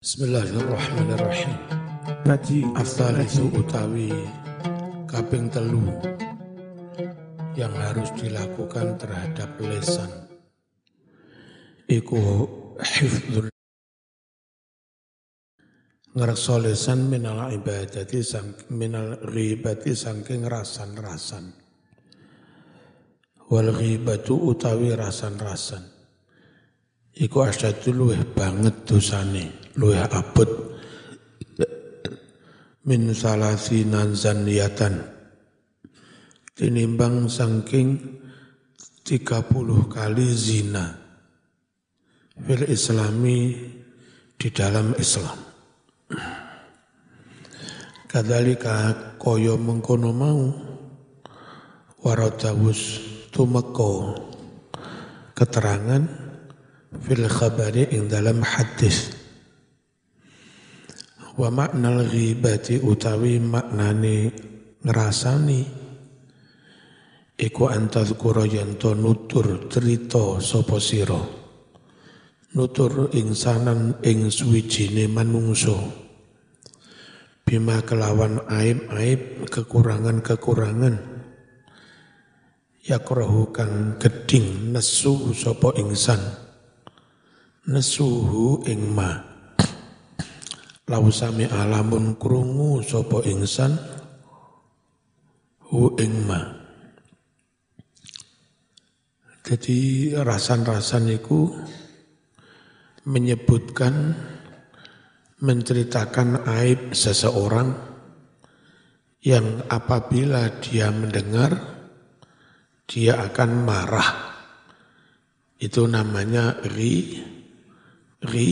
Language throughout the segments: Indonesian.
Bismillahirrahmanirrahim. Ngaji itu utawi kaping telu yang harus dilakukan terhadap lesan. Iku hifdzul ngerso lesan minal ibadati sang minal ribati sangking rasan-rasan. Wal ghibatu utawi rasan-rasan. Iku asyadu luweh banget dosane, luweh abot min salasi nanzan niatan. Tinimbang sangking 30 kali zina fil islami di dalam Islam. Kadalika koyo mengkono mau waradawus tumeko keterangan fil khabari ing dalam hadis wa maknal ghibati utawi maknane ngrasani. Iku antadzkura yanto nutur cerita sapa sira. Nutur insanan ing suwijine manungso bima kelawan aib-aib kekurangan-kekurangan. Yakrahu kang geding nesu sapa insan nesuhu ing ma lau sami alamun krungu sapa insan hu ing ma jadi rasan-rasan itu menyebutkan menceritakan aib seseorang yang apabila dia mendengar dia akan marah. Itu namanya ri, ri,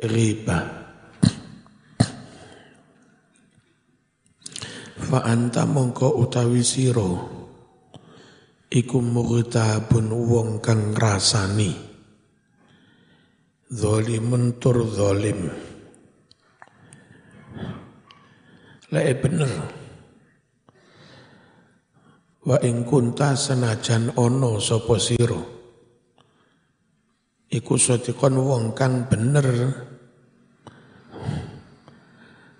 riba. Fa anta mongko utawi siro iku mughtabun wong kang rasani. Zalimun tur zalim. Lah bener. Wa ing kunta senajan ono sapa sira. Iku sotikon wong kang bener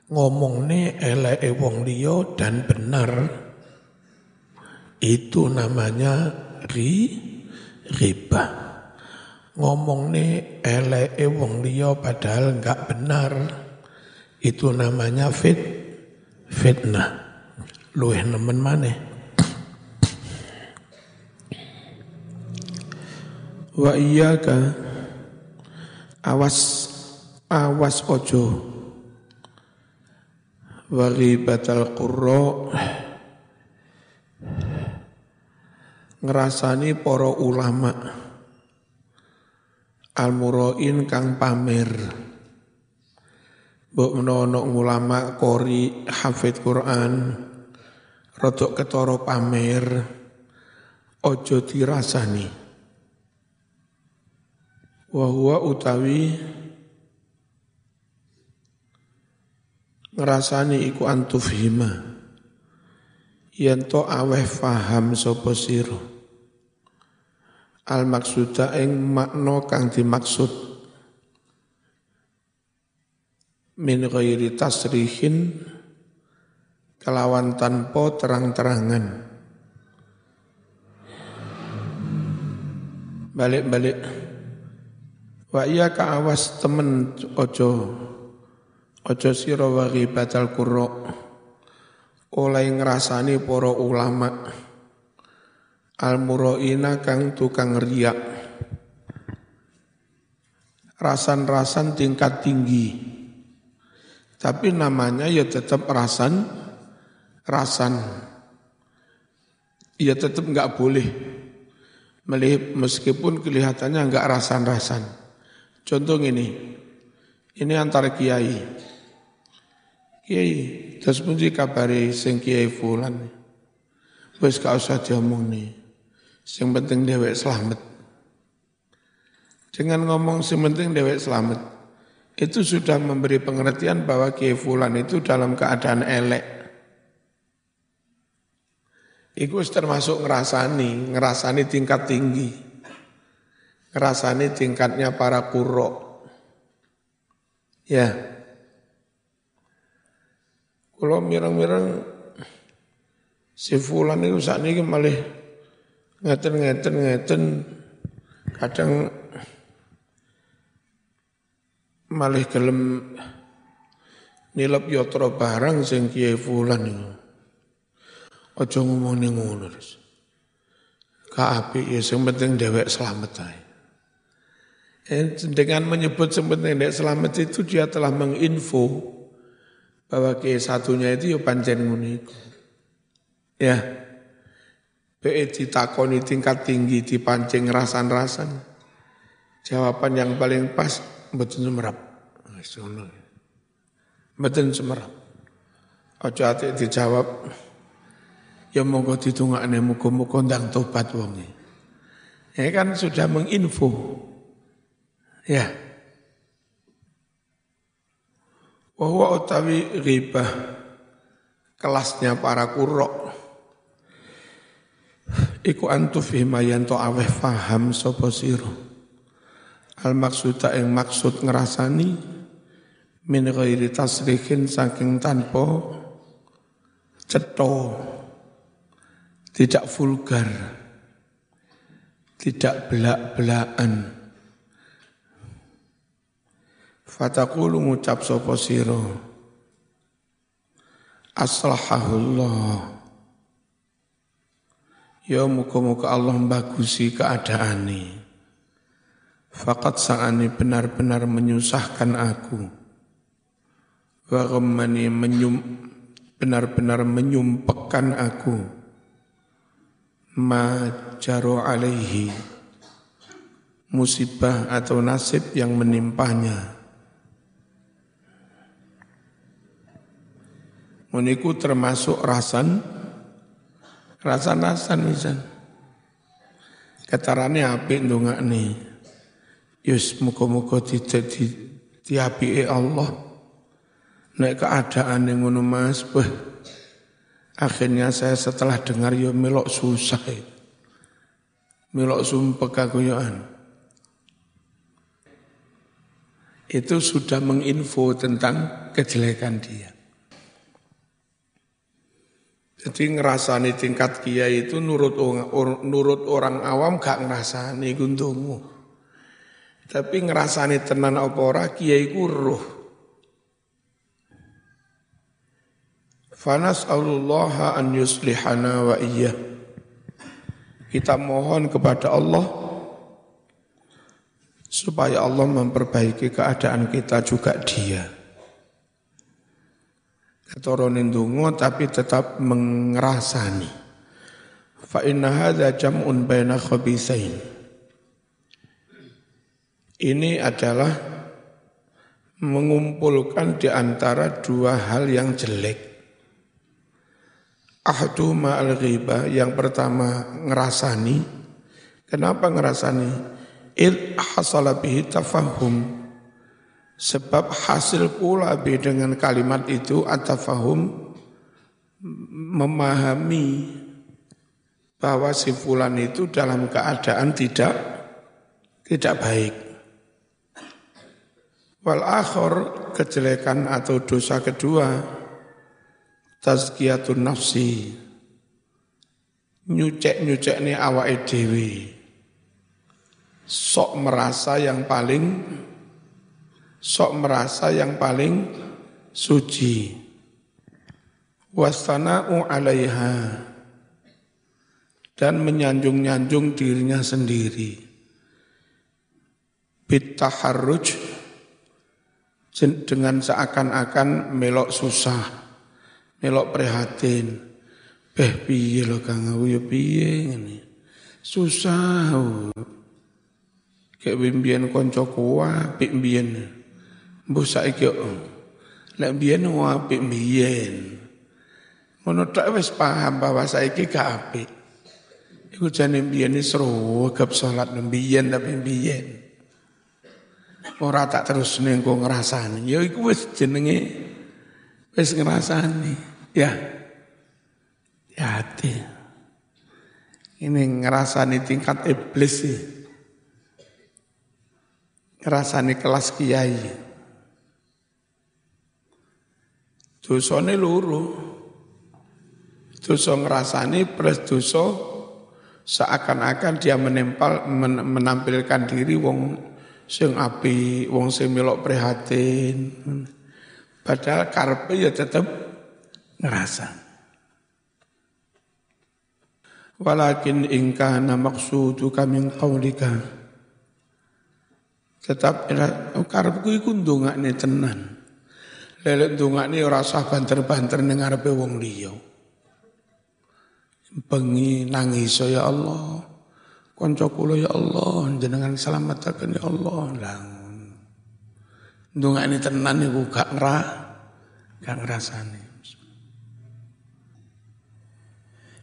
ngomongne eleke wong liya dan benar itu namanya ri riba. Ngomongne eleke wong liya padahal enggak benar itu namanya fit fitnah. Luweh nemen maneh. Wa iyyaka awas awas ojo wa ghibatal qurra. Ngrasani para ulama. Al murain kang pamer. Mbok menawa ulama kori hafid Quran rodok ketara pamer ojo dirasani. Wa utawi ngrasani iku antufhima. Yen to aweh faham sapa sira. Al maksuda ing makna kang dimaksud min ghairi tasrihin kelawan tanpa terang-terangan. Balik-balik. Wa iya ka awas temen ojo ojo sira wa ghibatal qurra oleh ngrasani para ulama. Al muraina kang tukang riak. Rasan-rasan tingkat tinggi. Tapi namanya ya tetap rasan rasan. Ya tetap nggak boleh. Meskipun kelihatannya nggak rasan-rasan. Contoh ini, ini antara kiai. Kiai, terus pun kabari sing kiai fulan. Wes gak usah diomong nih. Sing penting dewek selamat. Dengan ngomong sing penting dewek selamat. Itu sudah memberi pengertian bahwa kiai fulan itu dalam keadaan elek. Iku termasuk ngerasani, ngerasani tingkat tinggi ngerasani tingkatnya para kuro. Ya. Kalau mirang-mirang si fulan itu saat ini malah ngeten-ngeten-ngeten kadang malah gelem nilap yotro barang sing kiai fulan itu. Aja ngomong ngono terus. Ka api ya sing penting dewek selamat ae. Eh, dengan menyebut sing penting selamat itu dia telah menginfo bahwa kiai satunya itu ya pancen ngono Ya. Be ditakoni tingkat tinggi dipancing rasan-rasan. Jawaban yang paling pas betul semerap. Betul semerap. Ojo ati dijawab ya monggo ditungakne muga-muga ndang tobat wonge. Ya kan sudah menginfo. Ya. Bahwa utawi ghibah kelasnya para kurok. Iku antuf himayanto aweh faham sapa sira. Al maksuda ing maksud ngrasani min ghairi tasrihin saking tanpa cetha. Tidak vulgar, tidak belak-belakan. Fatakulu ngucap sopo siro. Aslahahullah. Ya muka-muka Allah bagusi keadaan ini. Fakat sa'ani benar-benar menyusahkan aku. Wa menyum, benar-benar menyumpekkan aku ma jaro alaihi musibah atau nasib yang menimpanya. Muniku termasuk rasan, rasan-rasan misan. Ketarane apik nih, Yus muka-muka tidak di, diapi Allah. Nek keadaan yang ngono mas, beh, Akhirnya saya setelah dengar yo ya melok susah. Melok sumpah kagoyoan. Itu sudah menginfo tentang kejelekan dia. Jadi ngerasani tingkat kiai itu nurut orang, nurut orang awam gak ngerasani guntungu. Tapi ngerasani tenan apa ora kiai ku roh. Fanas'alullaha an yuslihana wa iya. Kita mohon kepada Allah supaya Allah memperbaiki keadaan kita juga dia. Ketoronin dungo tapi tetap mengerasani. Fa inna hadza jam'un baina khabisain. Ini adalah mengumpulkan di antara dua hal yang jelek. Ahdu ma'al ghibah yang pertama ngerasani. Kenapa ngerasani? Il hasala bihi tafahum. Sebab hasil pula bi dengan kalimat itu atafahum memahami bahwa si fulan itu dalam keadaan tidak tidak baik. Wal akhir kejelekan atau dosa kedua tazkiyatun nafsi nyucek-nyucek ini awake dhewe sok merasa yang paling sok merasa yang paling suci wasana'u alaiha dan menyanjung-nyanjung dirinya sendiri bitaharruj dengan seakan-akan melok susah melok prihatin. Beh piye lo Kang aku ya piye ngene. Susah. Kayak bimbian kanca kuwa apik mbiyen. Mbok saiki lek mbiyen apik mbiyen. Ngono tok wis paham bahwa saiki gak apik. Iku jane mbiyen seru gap salat mbiyen tapi mbiyen. Ora tak terus ning kok ngrasani. Ya iku wis jenenge Wis ngerasani, ya. Ya hati. Ini ngerasani tingkat iblis sih. Ngerasani kelas kiai. Dosane loro. Dosa ngrasani plus dosa seakan-akan dia menempel men, menampilkan diri wong sing api, wong sing melok prihatin. Padahal karpe ya tetap ngerasa. Walakin ingkana maksuduka min qawlika. Tetap karepku iku ndongakne tenan. Lelek ndongakne ora usah banter-banter ning ngarepe wong liya. Bengi nangis ya Allah. Kanca ya Allah, jenengan selamataken ya Allah. Lah ndongakne tenan niku gak ngra gak ngrasani.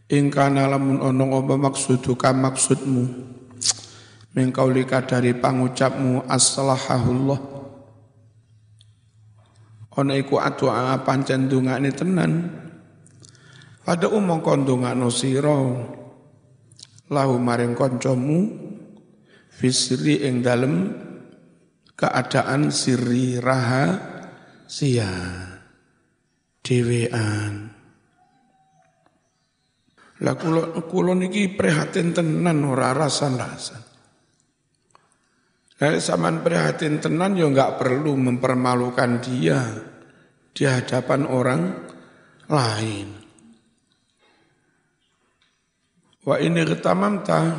Ingkana lamun ono apa maksuduka maksudmu Mengkaulika dari pangucapmu as-salahahullah Ono iku adua pancen dungane tenan. Pada umong kondungano siro Lahu maring koncomu Fisri ing dalem Keadaan sirri raha Sia. Dewean lah kula kula niki prihatin tenan ora rasan-rasan. Lah sampean prihatin tenan ya enggak perlu mempermalukan dia di hadapan orang lain. Wa ini ketamamta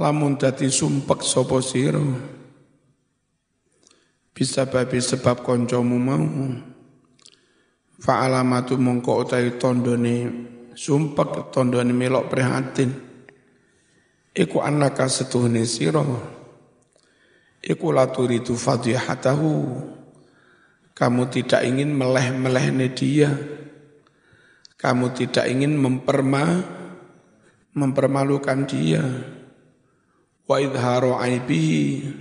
lamun dadi sumpek sapa sira bisa babi sebab koncomu mau. Fa alamatu mongko utawi tandane sumpek tondone melok prihatin. Iku anaka setuhne sira iku laturitu fadhihatahu kamu tidak ingin meleh-melehne dia. Kamu tidak ingin memperma mempermalukan dia. Wa idharu aibihi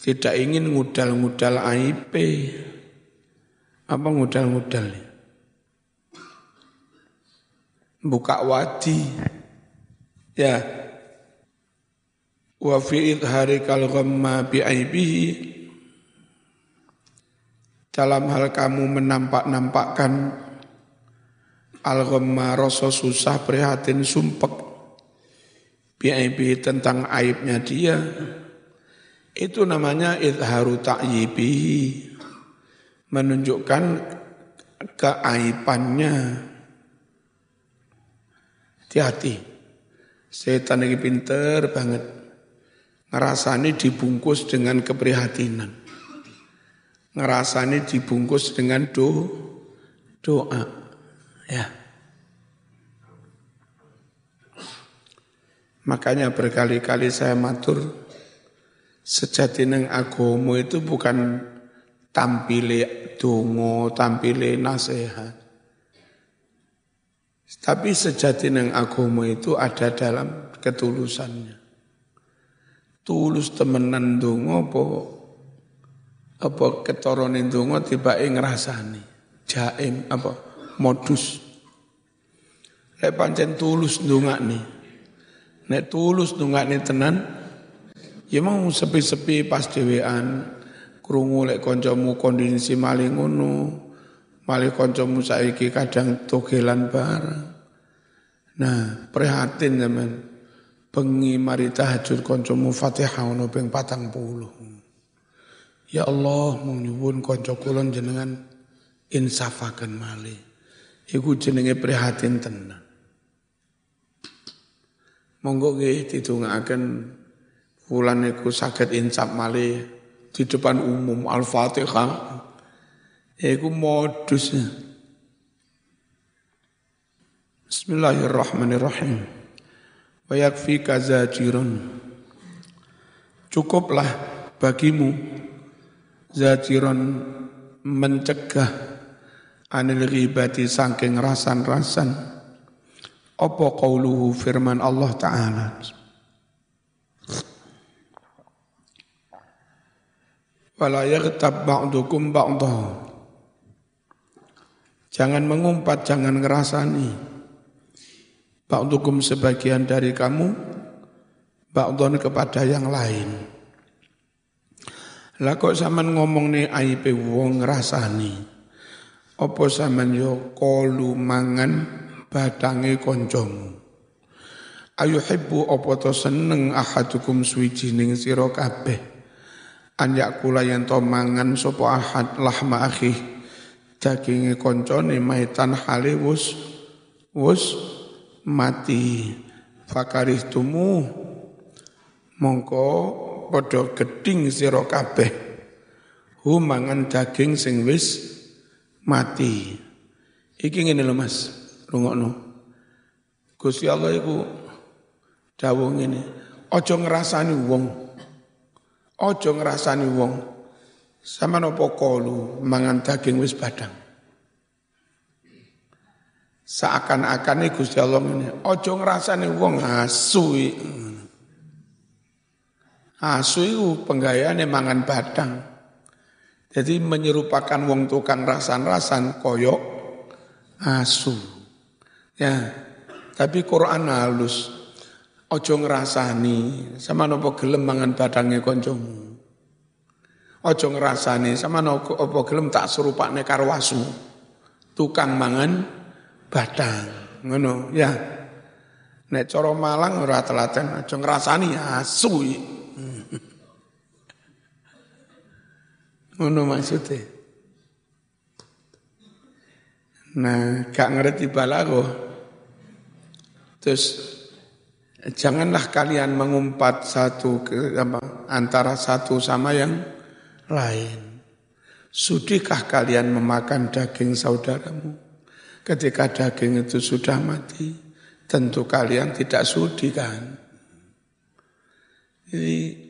tidak ingin ngudal-ngudal aib apa ngudal-ngudal? Buka wadi. Ya wa fi idhari kal ghamma bi aibihi dalam hal kamu menampak-nampakkan al ghamma rasa susah prihatin sumpek bi tentang aibnya dia itu namanya idharu ta'yibihi menunjukkan keaibannya Hati-hati. Setan ini pinter banget. Ngerasani dibungkus dengan keprihatinan. Ngerasani dibungkus dengan do, doa. Ya. Makanya berkali-kali saya matur, sejati neng agomo itu bukan tampile dongo, tampile nasihat. Tapi sejati neng agama itu ada dalam ketulusannya. Tulus temenan dongo apa apa ketoronin dongo tiba ngrasani. Jaim apa modus. Lek pancen tulus nih. Nek tulus nih tenan ya mau sepi-sepi pas dhewean krungu lek kancamu kondisi maling ngono Malih kancamu saiki kadang togelan bareng. Nah, prihatin zaman bengi mari tahajud kancamu Fatihah ono ping 40. Ya Allah, mung nyuwun kanca jenengan insafaken malih. Iku jenenge prihatin tenan. Monggo nggih didongaaken fulan niku saged insaf malih di depan umum Al-Fatihah. Iku modus. Bismillahirrahmanirrahim. Wa yakfika zajirun. Cukuplah bagimu zajiron mencegah anil ghibati saking rasan-rasan. Apa qauluhu firman Allah Ta'ala. Wala yaghtab ba'dukum ba'dahu Jangan mengumpat, jangan ngerasani. Ba'dukum sebagian dari kamu, ba'dun kepada yang lain. Lah kok zaman ngomong nih aib wong ngerasani. Apa sampean yo kolu mangan badange kancamu. Ayu hibbu apa to seneng ahadukum suwijining sira kabeh. An yakula yen to mangan sapa ahad lahma akhi daginge kancane maitan hale wus wus mati. Fakarihtumu mongko padha geding sira kabeh. Hu mangan daging sing wis mati. Iki ngene lho Mas, rungokno. Gusti Allah iku dawuh ngene, aja ngrasani wong. Aja ngrasani wong. Sama nopo kolu mangan daging wis badang. Seakan-akan Gusti Allah ngene, aja ngrasani wong asu. Asu iku penggayane mangan badang. Jadi menyerupakan wong tukang rasan-rasan koyok asu. Ya, tapi Quran halus. Ojo ngerasani sama nopo gelem mangan badange koncomu. Ojo ngerasani sama nopo opo gelem tak serupakne karo asu. Tukang mangan badang. Ngono, ya. Nek cara Malang ora telaten aja ngrasani asu. Ngono maksudnya. Nah, gak ngerti balago. Terus janganlah kalian mengumpat satu ke, apa, antara satu sama yang lain. Sudikah kalian memakan daging saudaramu? Ketika daging itu sudah mati, tentu kalian tidak sudi kan? Jadi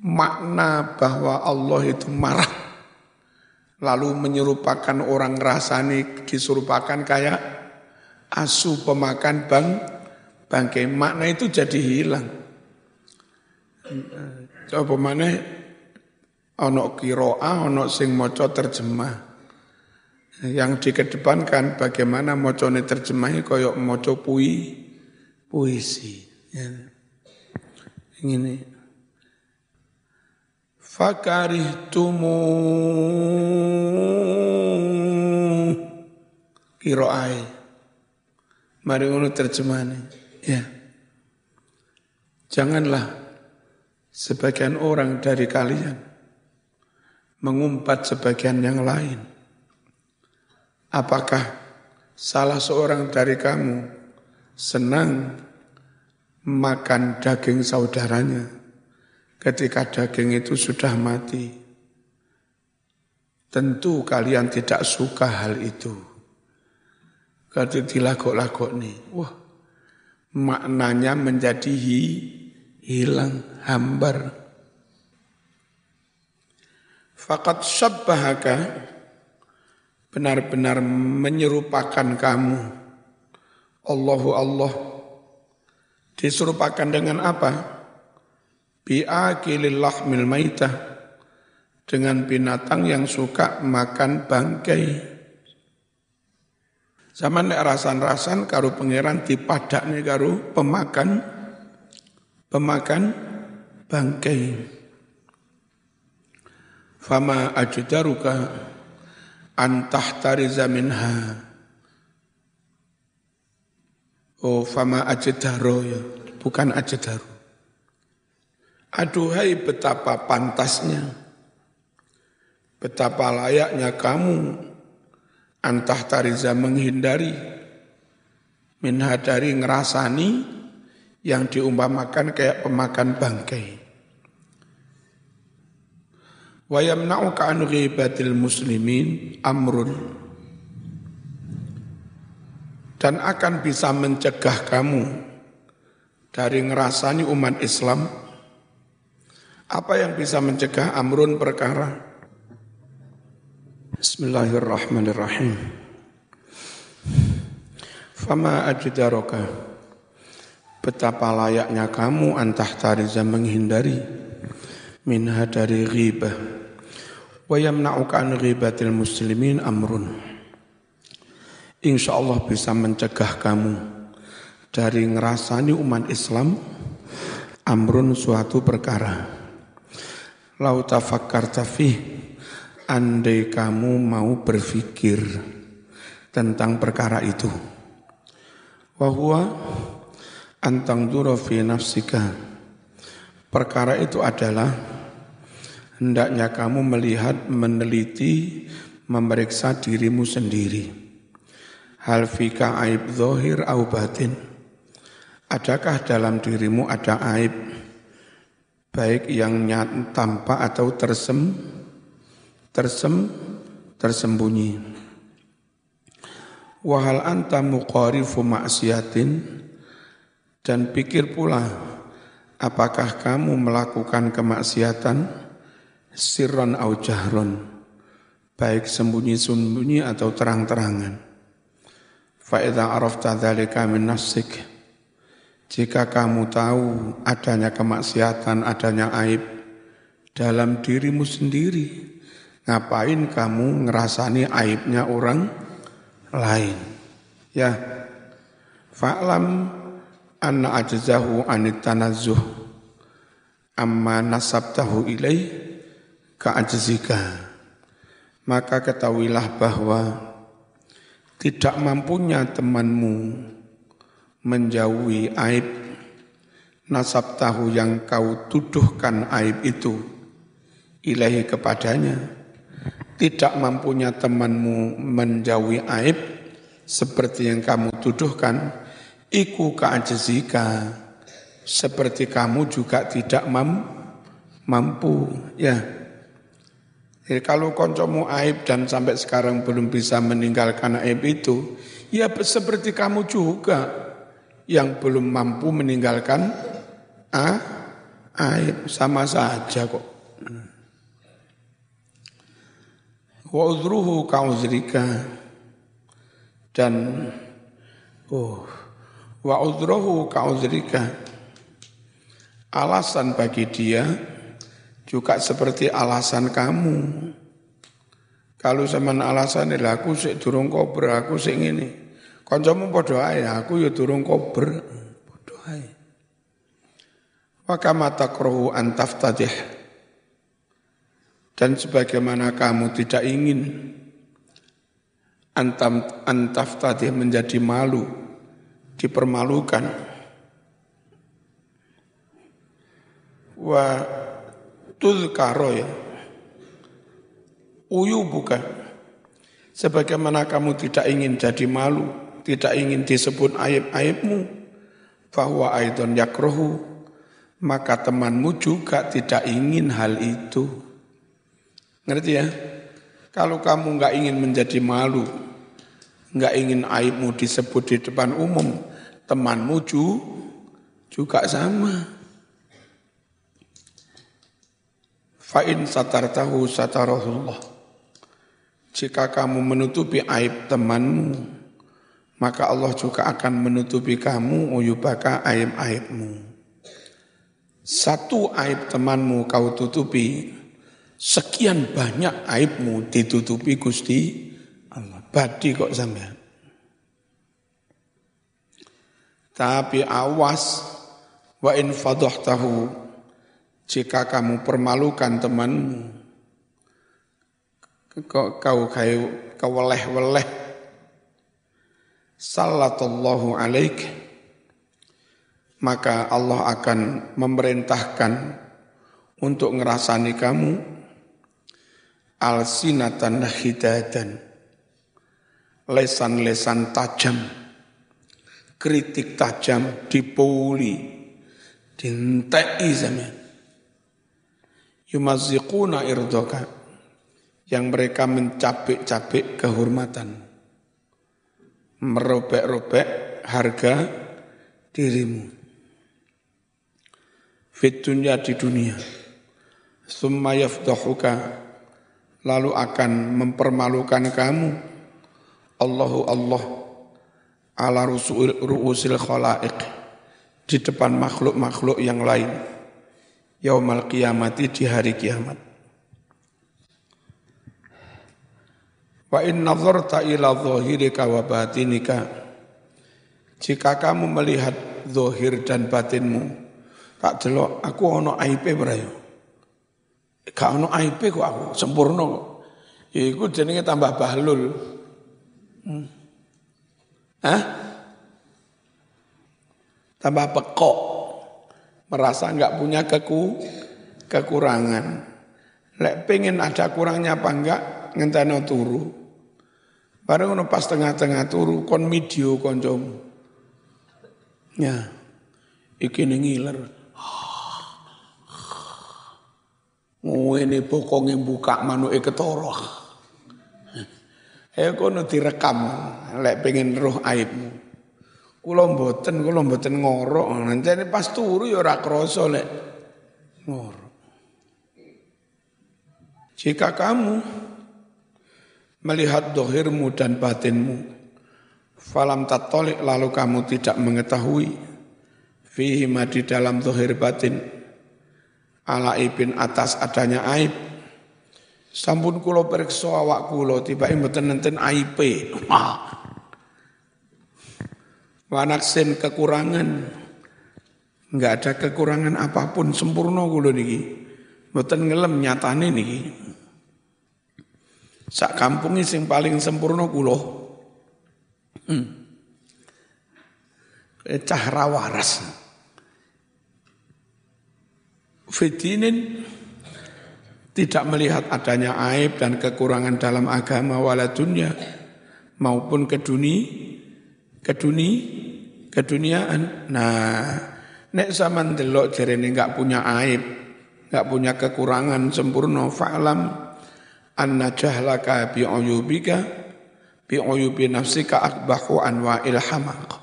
makna bahwa Allah itu marah lalu menyerupakan orang rasani diserupakan kayak asu pemakan bang bangkai. Makna itu jadi hilang. Coba mana? Ono kiroa ono sing moco terjemah yang dikedepankan bagaimana mocone terjemahnya koyok moco pui puisi. Ya. ini. Fakarihtumu. Kiroai mari ngono terjemahane. Ya. Janganlah sebagian orang dari kalian mengumpat sebagian yang lain apakah salah seorang dari kamu senang makan daging saudaranya ketika daging itu sudah mati. Tentu kalian tidak suka hal itu. Ketika dilagok-lagok nih, wah maknanya menjadi hi, hilang, hambar. Fakat syabbahaka benar-benar menyerupakan kamu. Allahu Allah diserupakan dengan apa? bi'akilil lahmil maitah dengan binatang yang suka makan bangkai. Zaman nek rasan-rasan karo pangeran dipadakne karo pemakan pemakan bangkai. Fama ajdaruka antah tariza minha. Oh, fama ajdaro ya, bukan ajdaru. Aduhai betapa pantasnya, betapa layaknya kamu antah tariza menghindari minha dari ngerasani yang diumpamakan kayak pemakan bangkai. Wa yamna'uka an ghibatil muslimin amrun dan akan bisa mencegah kamu dari ngerasani umat Islam apa yang bisa mencegah amrun perkara? Bismillahirrahmanirrahim. Fama ajdaroka Betapa layaknya kamu antah tariza menghindari minha dari ghibah wa yamna'uka an ghibatil muslimin amrun Insya Allah bisa mencegah kamu dari ngerasani umat Islam amrun suatu perkara lau tafakkarta fih andai kamu mau berpikir tentang perkara itu. Wahwa antang duro fi nafsika. Perkara itu adalah hendaknya kamu melihat, meneliti, memeriksa dirimu sendiri. Hal fika aib zohir au batin. Adakah dalam dirimu ada aib baik yang nyat tampak atau tersem tersem tersembunyi. Wahal anta muqarifu maksiatin dan pikir pula apakah kamu melakukan kemaksiatan sirron au jahron baik sembunyi-sembunyi atau terang-terangan. Fa'idha arafta dzalika min nafsik jika kamu tahu adanya kemaksiatan, adanya aib dalam dirimu sendiri, Ngapain kamu ngerasani aibnya orang lain? Ya, fa'lam anna ajzahu anit tanazzuh amma nasabtahu ilai ka'ajzika. Maka ketahuilah bahwa tidak mampunya temanmu menjauhi aib nasab tahu yang kau tuduhkan aib itu ilahi kepadanya tidak mampunya temanmu menjauhi aib seperti yang kamu tuduhkan, iku ka'ajzika seperti kamu juga tidak mam, mampu ya. Jadi kalau koncomu aib dan sampai sekarang belum bisa meninggalkan aib itu, ya seperti kamu juga yang belum mampu meninggalkan ah, aib. Sama saja kok. wa udruhu ka'uzrika dan oh wa udruhu ka'uzrika alasan bagi dia juga seperti alasan kamu. Kalau zaman alasan ini aku sik durung kober aku sik ngene. Kancamu padha ae aku ya durung kober. Padha ae. Wa kama takrahu an taftadih dan sebagaimana kamu tidak ingin antam tadi menjadi malu, dipermalukan. Wa tuzkaro ya. Uyu bukan. Sebagaimana kamu tidak ingin jadi malu, tidak ingin disebut aib-aibmu, bahwa aidon yakrohu, maka temanmu juga tidak ingin hal itu. Ngerti ya? Kalau kamu nggak ingin menjadi malu, nggak ingin aibmu disebut di depan umum, temanmu juga sama. Fa'in satartahu satarahullah. Jika kamu menutupi aib temanmu, maka Allah juga akan menutupi kamu uyubaka aib-aibmu. Satu aib temanmu kau tutupi, Sekian banyak aibmu ditutupi Gusti Allah. Badi kok sampean. Tapi awas wa in tahu jika kamu permalukan temanmu kau kau keweleh-weleh? Sallallahu alaik. Maka Allah akan memerintahkan untuk ngerasani kamu alsinatan hidatan lesan-lesan tajam kritik tajam dipuli dintei zaman yumaziquna irdoka. Yang mereka mencapik-capik kehormatan. Merobek-robek harga dirimu. Fit dunia di dunia. Summa lalu akan mempermalukan kamu. Allahu Allah. Ala ru'usil khala'iq. Di depan makhluk-makhluk yang lain yaumal qiyamati di hari kiamat wa in nazarta ila dhahirika wa batinika jika kamu melihat zahir dan batinmu tak delok aku ono aibe brayo Gak ono aib kok aku, sempurna kok. Ya iku jenenge tambah bahlul. Hmm. Hah? Tambah pekok. Merasa enggak punya keku kekurangan. Lek pengen ada kurangnya apa enggak, ngenteno turu. Bareng ngono pas tengah-tengah turu kon video koncomu. Ya. Iki ngiler. Ngene bokonge buka manuke ketara. Eh kono direkam lek pengen roh aibmu. Kula mboten, kula mboten ngorok. Nanti pas turu ya ora krasa lek ngorok. Jika kamu melihat dohirmu dan batinmu, falam tatolik lalu kamu tidak mengetahui fihi di dalam dohir batin ala ibin atas adanya aib. Sampun kulo periksa awak kulo tiba mboten nenten aib. Wanaksin kekurangan. Enggak ada kekurangan apa pun sempurna kulo niki. Mboten ngelem nyatane niki. Sak kampungnya sing paling sempurna kulo. Hmm. Cahra waras. Fitinin tidak melihat adanya aib dan kekurangan dalam agama wala dunia maupun ke dunia ke dunia keduniaan. Nah, nek zaman delok jarene enggak punya aib, enggak punya kekurangan sempurna fa'lam anna jahlaka bi uyubika bi uyubi nafsika akbahu anwa'il hamaq.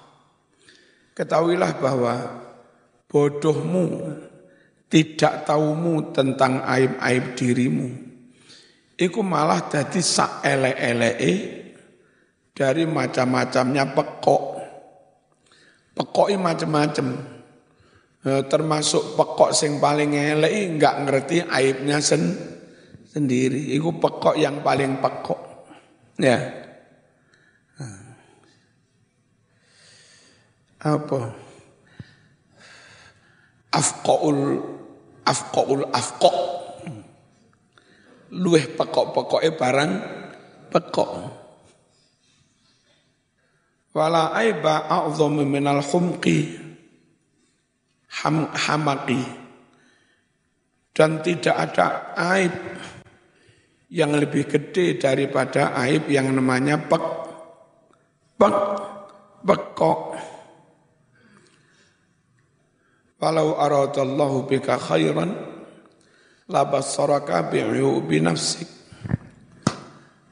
Ketahuilah bahwa bodohmu tidak tahumu tentang aib-aib dirimu. Iku malah jadi sak ele-ele dari macam-macamnya pekok. Pekoknya macam-macam. Eh, termasuk pekok sing paling elek enggak ngerti aibnya sen sendiri. Itu pekok yang paling pekok. Ya. Apa? Afqaul afqaul afqok. Luweh pekok-pekoknya barang pekok. Wala aiba a'zamu minal humqi ham, hamaki. Dan tidak ada aib yang lebih gede daripada aib yang namanya pek, pek, pekok. Walau aradallahu bika khairan, labassaraka bi'uyubi nafsik.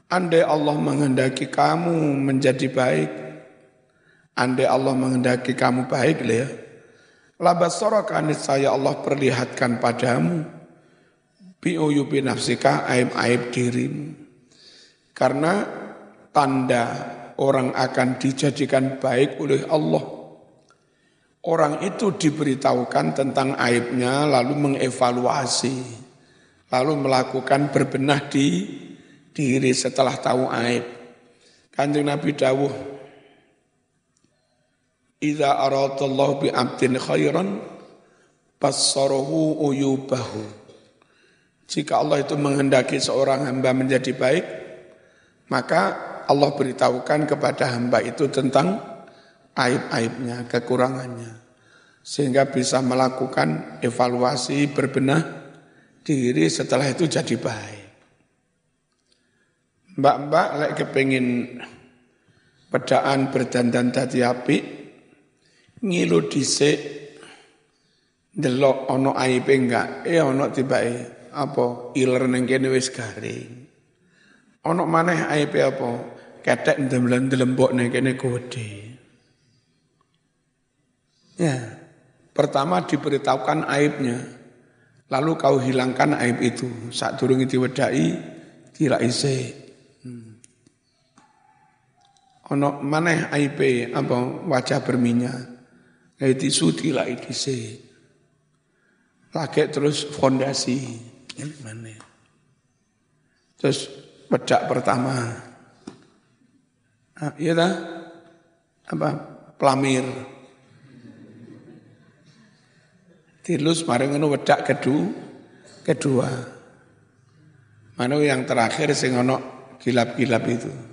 Andai Allah menghendaki kamu menjadi baik, andai Allah menghendaki kamu baik, ya, labassaraka saya Allah perlihatkan padamu, bi'uyubi nafsika aib-aib dirimu. Karena tanda orang akan dijadikan baik oleh Allah. Orang itu diberitahukan tentang aibnya lalu mengevaluasi. Lalu melakukan berbenah di diri setelah tahu aib. Kanjeng Nabi dawuh, Iza aradallahu bi abdin khairan, bassarahu uyubahu. Jika Allah itu menghendaki seorang hamba menjadi baik, maka Allah beritahukan kepada hamba itu tentang aib-aibnya, kekurangannya. Sehingga bisa melakukan evaluasi, berbenah diri setelah itu jadi baik. Mbak-mbak lek kepingin pedaan berdandan dadi api, ngilu dhisik delok ono aibe enggak, eh ono tibake apa iler neng kene wis garing. Ono maneh aibe apa? Ketek ndemlen delembok neng kene gede. Ya. Pertama diberitahukan aibnya. Lalu kau hilangkan aib itu. Saat durung diwedai tidak isi. Hmm. Ono maneh aibe apa wajah berminyak. Kayak tisu tidak isi. Lagi terus fondasi. Ini mana? Terus bedak pertama. Ah, iya dah? Apa? Pelamir. Tilus maring ngono wedak kedua. Kedua. Mana yang terakhir sing ono gilap-gilap itu.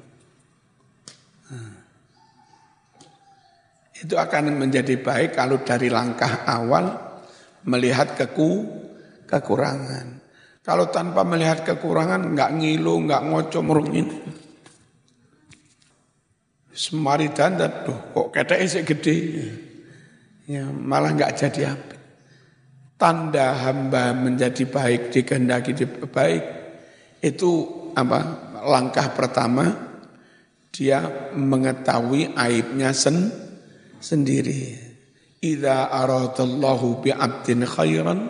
Itu akan menjadi baik kalau dari langkah awal melihat keku kekurangan. Kalau tanpa melihat kekurangan, nggak ngilu, nggak ngoco merungin. Semari dandan, tuh kok kata isi gede. Ya, malah nggak jadi apa. Tanda hamba menjadi baik, dikehendaki baik, itu apa? Langkah pertama, dia mengetahui aibnya sen, sendiri. Idza aradallahu bi'abdin khairan,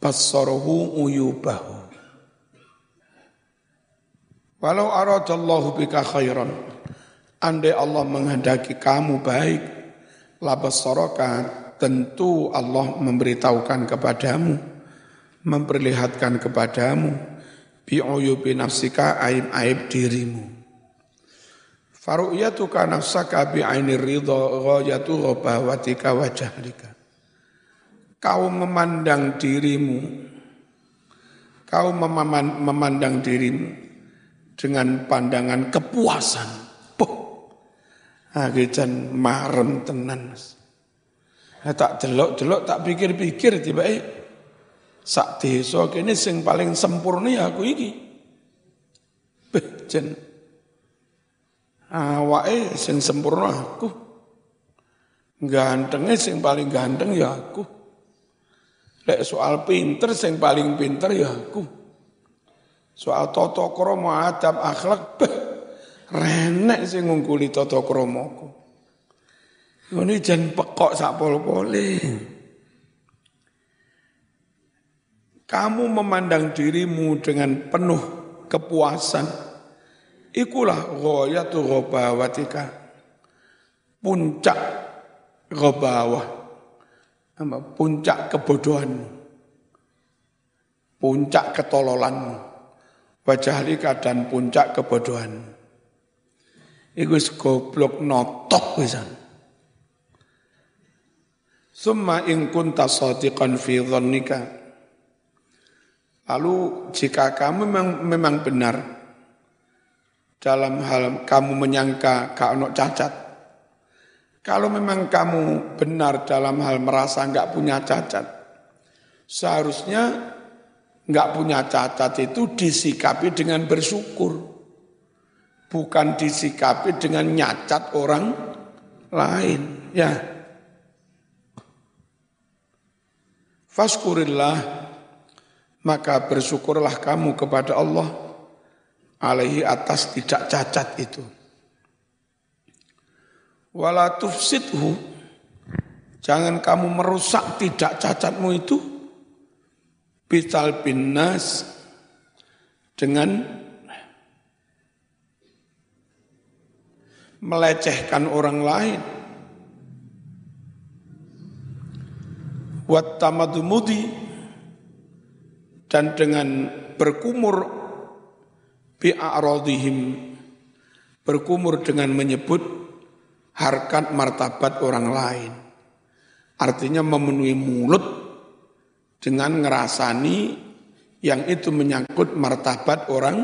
bassarahu uyubahu. Walau aradallahu bika khairan, andai Allah menghendaki kamu baik, labassaraka tentu Allah memberitahukan kepadamu, memperlihatkan kepadamu, bi'uyubi nafsika aib-aib dirimu. Faru'yatuka nafsaka bi'ainir ridha ghayatu ghabawatika wa jahlika kau memandang dirimu, kau memandang dirimu dengan pandangan kepuasan. Puh, agijan marem tenan mas. Tak delok-delok, tak pikir-pikir tiba eh sak desa kene sing paling sempurna ya aku iki. Beh, jen awake sing sempurna aku. Gantengnya sing paling ganteng ya aku. Lek soal pinter sing paling pinter ya aku. Soal toto kromo adab akhlak beh, renek sing ngungkuli toto kromoku. Ini jan pekok sak pol-pole. Kamu memandang dirimu dengan penuh kepuasan. Ikulah ghayatu ghabawatika. Puncak ghabawah puncak kebodohanmu, puncak ketololanmu, wajahlika dan puncak kebodohanmu. Iku goblok notok pisan. Summa in kunta shadiqan fi. Lalu jika kamu memang, memang benar dalam hal kamu menyangka kau cacat, kalau memang kamu benar dalam hal merasa nggak punya cacat, seharusnya nggak punya cacat itu disikapi dengan bersyukur, bukan disikapi dengan nyacat orang lain. Ya, Faskurillah, maka bersyukurlah kamu kepada Allah alaihi atas tidak cacat itu. Wala tufsidhu jangan kamu merusak tidak cacatmu itu bital binas dengan melecehkan orang lain. Wat tamadumudi dan dengan berkumur bi'aradihim berkumur dengan menyebut harkat martabat orang lain. Artinya memenuhi mulut dengan ngerasani yang itu menyangkut martabat orang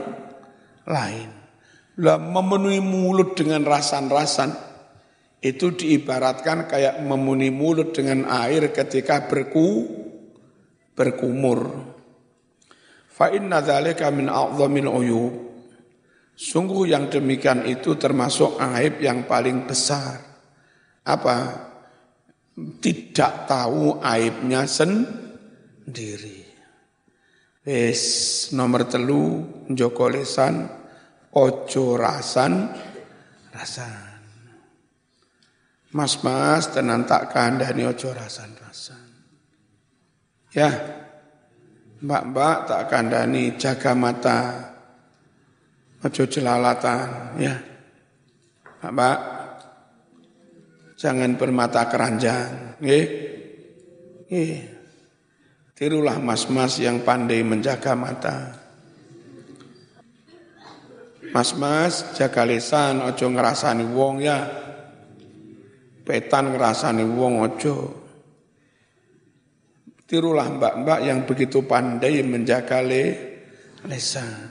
lain. Lah memenuhi mulut dengan rasan-rasan itu diibaratkan kayak memenuhi mulut dengan air ketika berku berkumur. Fa inna dzalika min a'dhamil uyub. Sungguh yang demikian itu termasuk aib yang paling besar. Apa? Tidak tahu aibnya sendiri. Wes nomor telu Joko lesan ojo rasan rasan. Mas-mas tenan tak kandani ojo rasan rasan. Ya, mbak-mbak tak kandani jaga mata Ojo jelalatan, ya. Pak, jangan bermata keranjang, nggih. Nggih. Tirulah mas-mas yang pandai menjaga mata. Mas-mas jaga lisan, ojo ngerasani wong ya. Petan ngerasani wong ojo. Tirulah mbak-mbak yang begitu pandai menjaga Lesa.